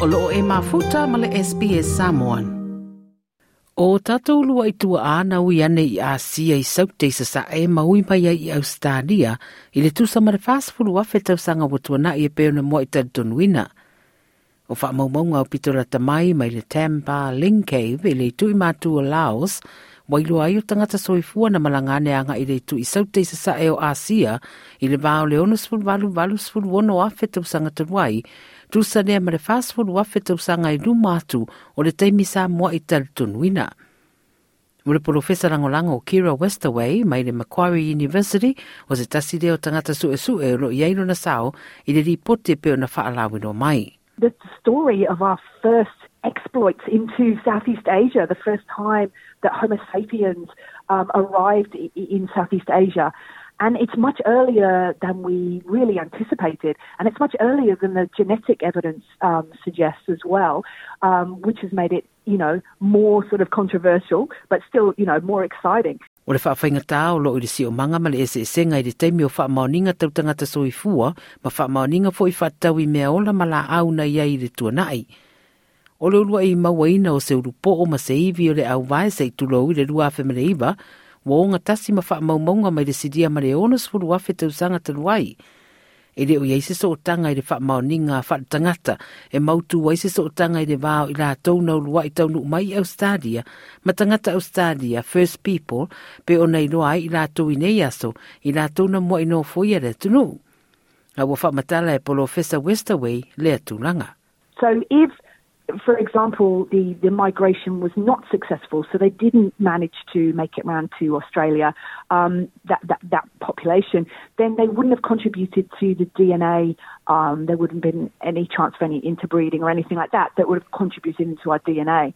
o loo e mafuta ma le SPS Samoan. O tatou lua i tua ana ui ane i Asia i saute sa sa e maui mai i Australia i le tusa ma le fulu afe tau sanga watua na i e peona mua i tatunuina. O wha maumaunga o pitora tamai mai le Tampa Ling Cave i le tui mātua Laos Wailu ai o tangata soifua na malangane anga i reitu i saute i sa sa e o Asia i le vāo le ono sfulu valu valu sfulu wono afe tau sanga taruai tu nea mare le fāsfulu afe sanga i lumatu o le teimi sa mua i talu tunuina. Mo le profesa rangolango o Kira Westaway mai le Macquarie University o se tasi leo tangata su e su e lo i aino na sao i le ripote peo na whaalawino mai. The story of our first exploits into Southeast Asia, the first time that Homo sapiens um, arrived in Southeast Asia. And it's much earlier than we really anticipated, and it's much earlier than the genetic evidence um, suggests as well, um, which has made it, you know, more sort of controversial, but still, you know, more exciting. O le whawhainga tā o lo i si o manga ma le ese ese ngai le teimi o whaamaoninga tau tangata soifua, ma whaamaoninga fo i whatau i mea ola ma au na iai le tuanai. O le ulua i mawaina o se urupo o ma se iwi o le au vai se i i le lua afe mele iwa, wa o ngatasi ma wha maumaunga mai le sidia ma le onas furu afe tau sanga te luai. E le o iei se so tanga i le wha maoninga wha tangata, e mautu wa se so tanga i le vāo i la tau na ulua i tau nu mai au stadia, ma tangata au stadia, First People, pe o nei loa i la tau i nei aso, i la tau na mua i foia le tunu. A wa wha e polo Fesa Westaway le atulanga. So if for example, the, the migration was not successful, so they didn't manage to make it round to Australia, um, that, that, that population, then they wouldn't have contributed to the DNA. Um, there wouldn't have been any chance for any interbreeding or anything like that that would have contributed into our DNA.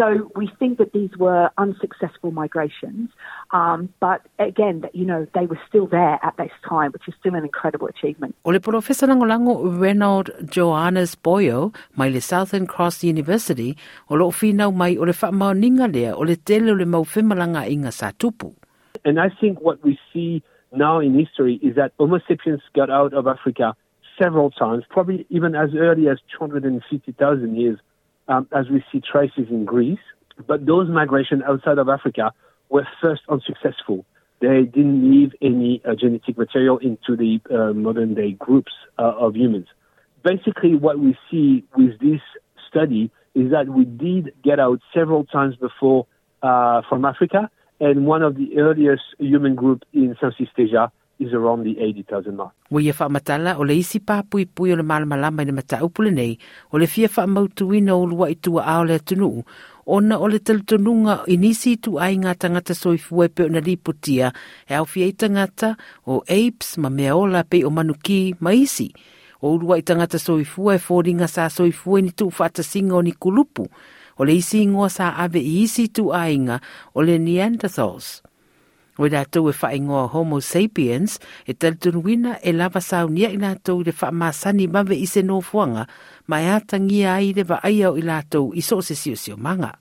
So we think that these were unsuccessful migrations, um, but again, that you know, they were still there at this time, which is still an incredible achievement. O le professor langolango Reynald Johannes Boyo, mai le Southern Cross University, o lo finau mai o le whaamaoninga lea o le tele o le mauwhimalanga inga sa tupu. And I think what we see now in history is that Homo sapiens got out of Africa several times, probably even as early as 250,000 years um, as we see traces in Greece. But those migrations outside of Africa were first unsuccessful. They didn't leave any uh, genetic material into the uh, modern day groups uh, of humans. Basically, what we see with this study is that we did get out several times before uh, from Africa, and one of the earliest human groups in Southeast Asia is around the 80,000 mark. Wa ia whaamatala o le isi pāpui pui o le malamalama i le mata nei, o le fia whaamautuina o lua i tua ao le atunu, ona o le talutonunga i nisi tu ai ngā tangata soifua pe o na liputia, e au fia i tangata o apes ma mea ola pe o manuki ma isi. O lua i tangata soifua e fōringa sa soifua ni tu whaatasinga o ni kulupu, o le isi ingoa sa ave i isi tu ainga o le Neanderthals. O e whaingoa homo sapiens, e e lava saunia i lātou le wha masani mawe i se nofuanga, mai ai le wa aia o i lātou i so se sio sio manga.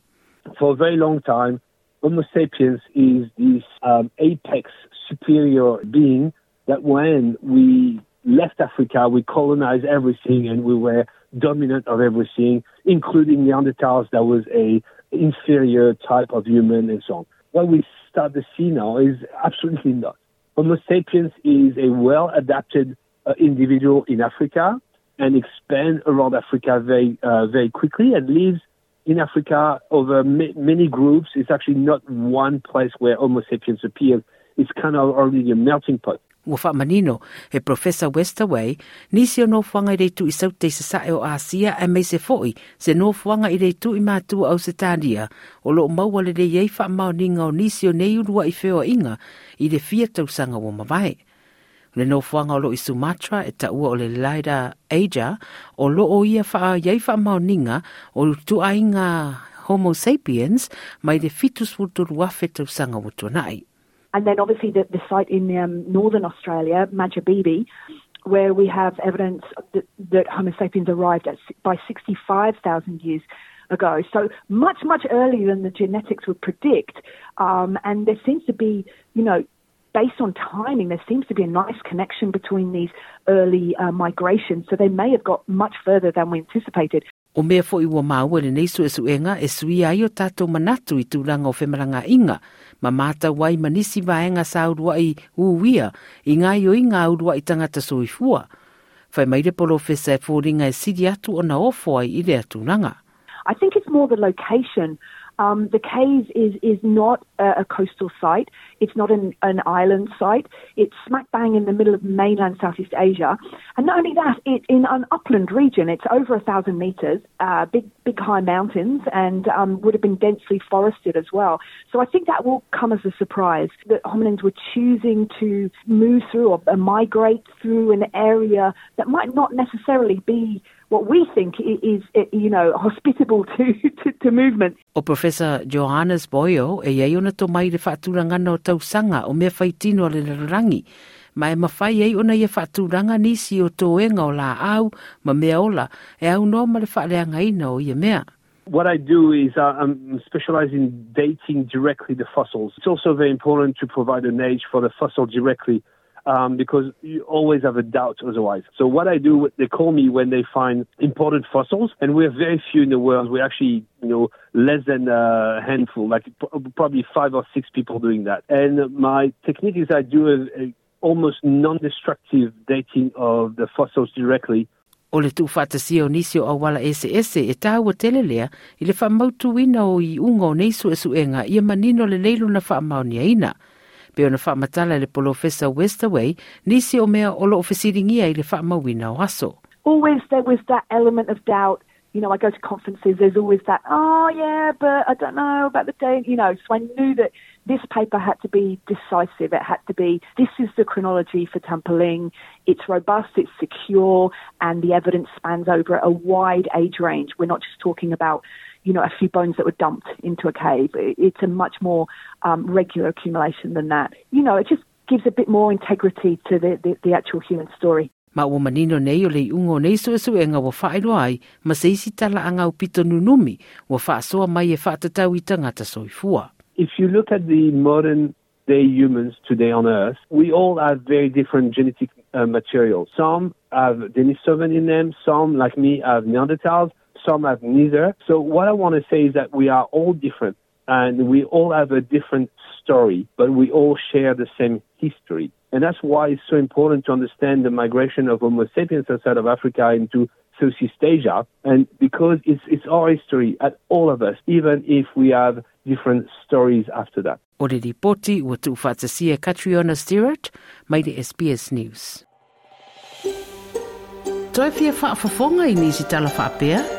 For a very long time, Homo sapiens is this um, apex superior being that when we left Africa, we colonized everything and we were dominant of everything, including Neanderthals that was a inferior type of human and so on. What we start to see now is absolutely not. Homo sapiens is a well adapted uh, individual in Africa and expands around Africa very, uh, very quickly and lives in Africa over ma- many groups. It's actually not one place where Homo sapiens appears. It's kind of already a melting pot. ua whaamanino, he Professor Westaway, nisi o no whanga i reitu i saute i sae o Asia e mei se foi, se no whanga i reitu i mātua au se tānia, o lo maua le rei ei whaamau ninga o nisi o nei urua i wheo inga, i le fia tausanga o mawai. Le no whanga o lo i Sumatra e ta ua o le Lida Ajer, o lo o ia whaamau ninga o tu ainga Homo sapiens, mai le fitus wuturu wafe tausanga wutuanai. And then obviously the, the site in um, northern Australia, Madjedbebe, where we have evidence that, that Homo sapiens arrived at, by 65,000 years ago. So much, much earlier than the genetics would predict. Um, and there seems to be, you know, based on timing, there seems to be a nice connection between these early uh, migrations. So they may have got much further than we anticipated. O mea fo i ua maua le neisu e sui ai o tatou manatu i tūranga o whemaranga inga, ma mata wai manisi vaenga sa urua i uwia, i ngā i ngā urua i tangata soifua. Whai maire polo fesa e fōringa e siri atu o na ofo ai i rea tūnanga. I think it's more the location Um, the cave is is not a, a, coastal site. It's not an, an island site. It's smack bang in the middle of mainland Southeast Asia, and not only that, it's in an upland region. It's over a thousand meters, uh, big big high mountains, and um, would have been densely forested as well. So I think that will come as a surprise that hominins were choosing to move through or, or migrate through an area that might not necessarily be what we think is, you know, hospitable to, to, to movement. O Professor Joannes-Boyau e iei ona to mai le whaaturanga o tausanga o mea whaitino le rangi. Ma e mawhai ei ona ia whaaturanga nisi o tōenga o la au ma mea ola e au no ma le whaaleanga ina o ia mea. What I do is uh, I'm specialized in dating directly the fossils. It's also very important to provide an age for the fossil directly um, because you always have a doubt otherwise. So what I do, they call me when they find imported fossils, and we're very few in the world. We're actually, you know, less than a handful, like probably five or six people doing that. And my technique is I do a, a almost non-destructive dating of the fossils directly O le tuwhatasia o nisi o awala ese ese e tāua tele i le whamautu ina o i unga o neisu e suenga i a manino le leilu na whaamaunia ina. Pe ona le polofesa nisi o mea o loo i le o aso. Always there was that element of doubt you know, I go to conferences, there's always that, oh, yeah, but I don't know about the date, you know. So I knew that this paper had to be decisive. It had to be, this is the chronology for Tam Pa Ling. It's robust, it's secure, and the evidence spans over a wide age range. We're not just talking about you know, a few bones that were dumped into a cave. It's a much more um, regular accumulation than that. You know, it just gives a bit more integrity to the, the, the actual human story. Ma ua manino nei o le ungo nei su esu e ngā wa whaero ai, ma se isi tala anga o pito nunumi, wa whaasoa mai e whaatatau i tangata soifua. If you look at the modern day humans today on Earth, we all have very different genetic uh, material. Some have Denisovan in them, some, like me, have Neanderthals, some have neither. So what I want to say is that we are all different and we all have a different story, but we all share the same history. And that's why it's so important to understand the migration of Homo sapiens outside of Africa into Southeast Asia. And because it's, it's our history at all of us, even if we have different stories after that. O le ripoti ua tuufaatasia Catriona Stewart, mai le SBS News. Toi fia whaafafonga i nisi tala whaapea?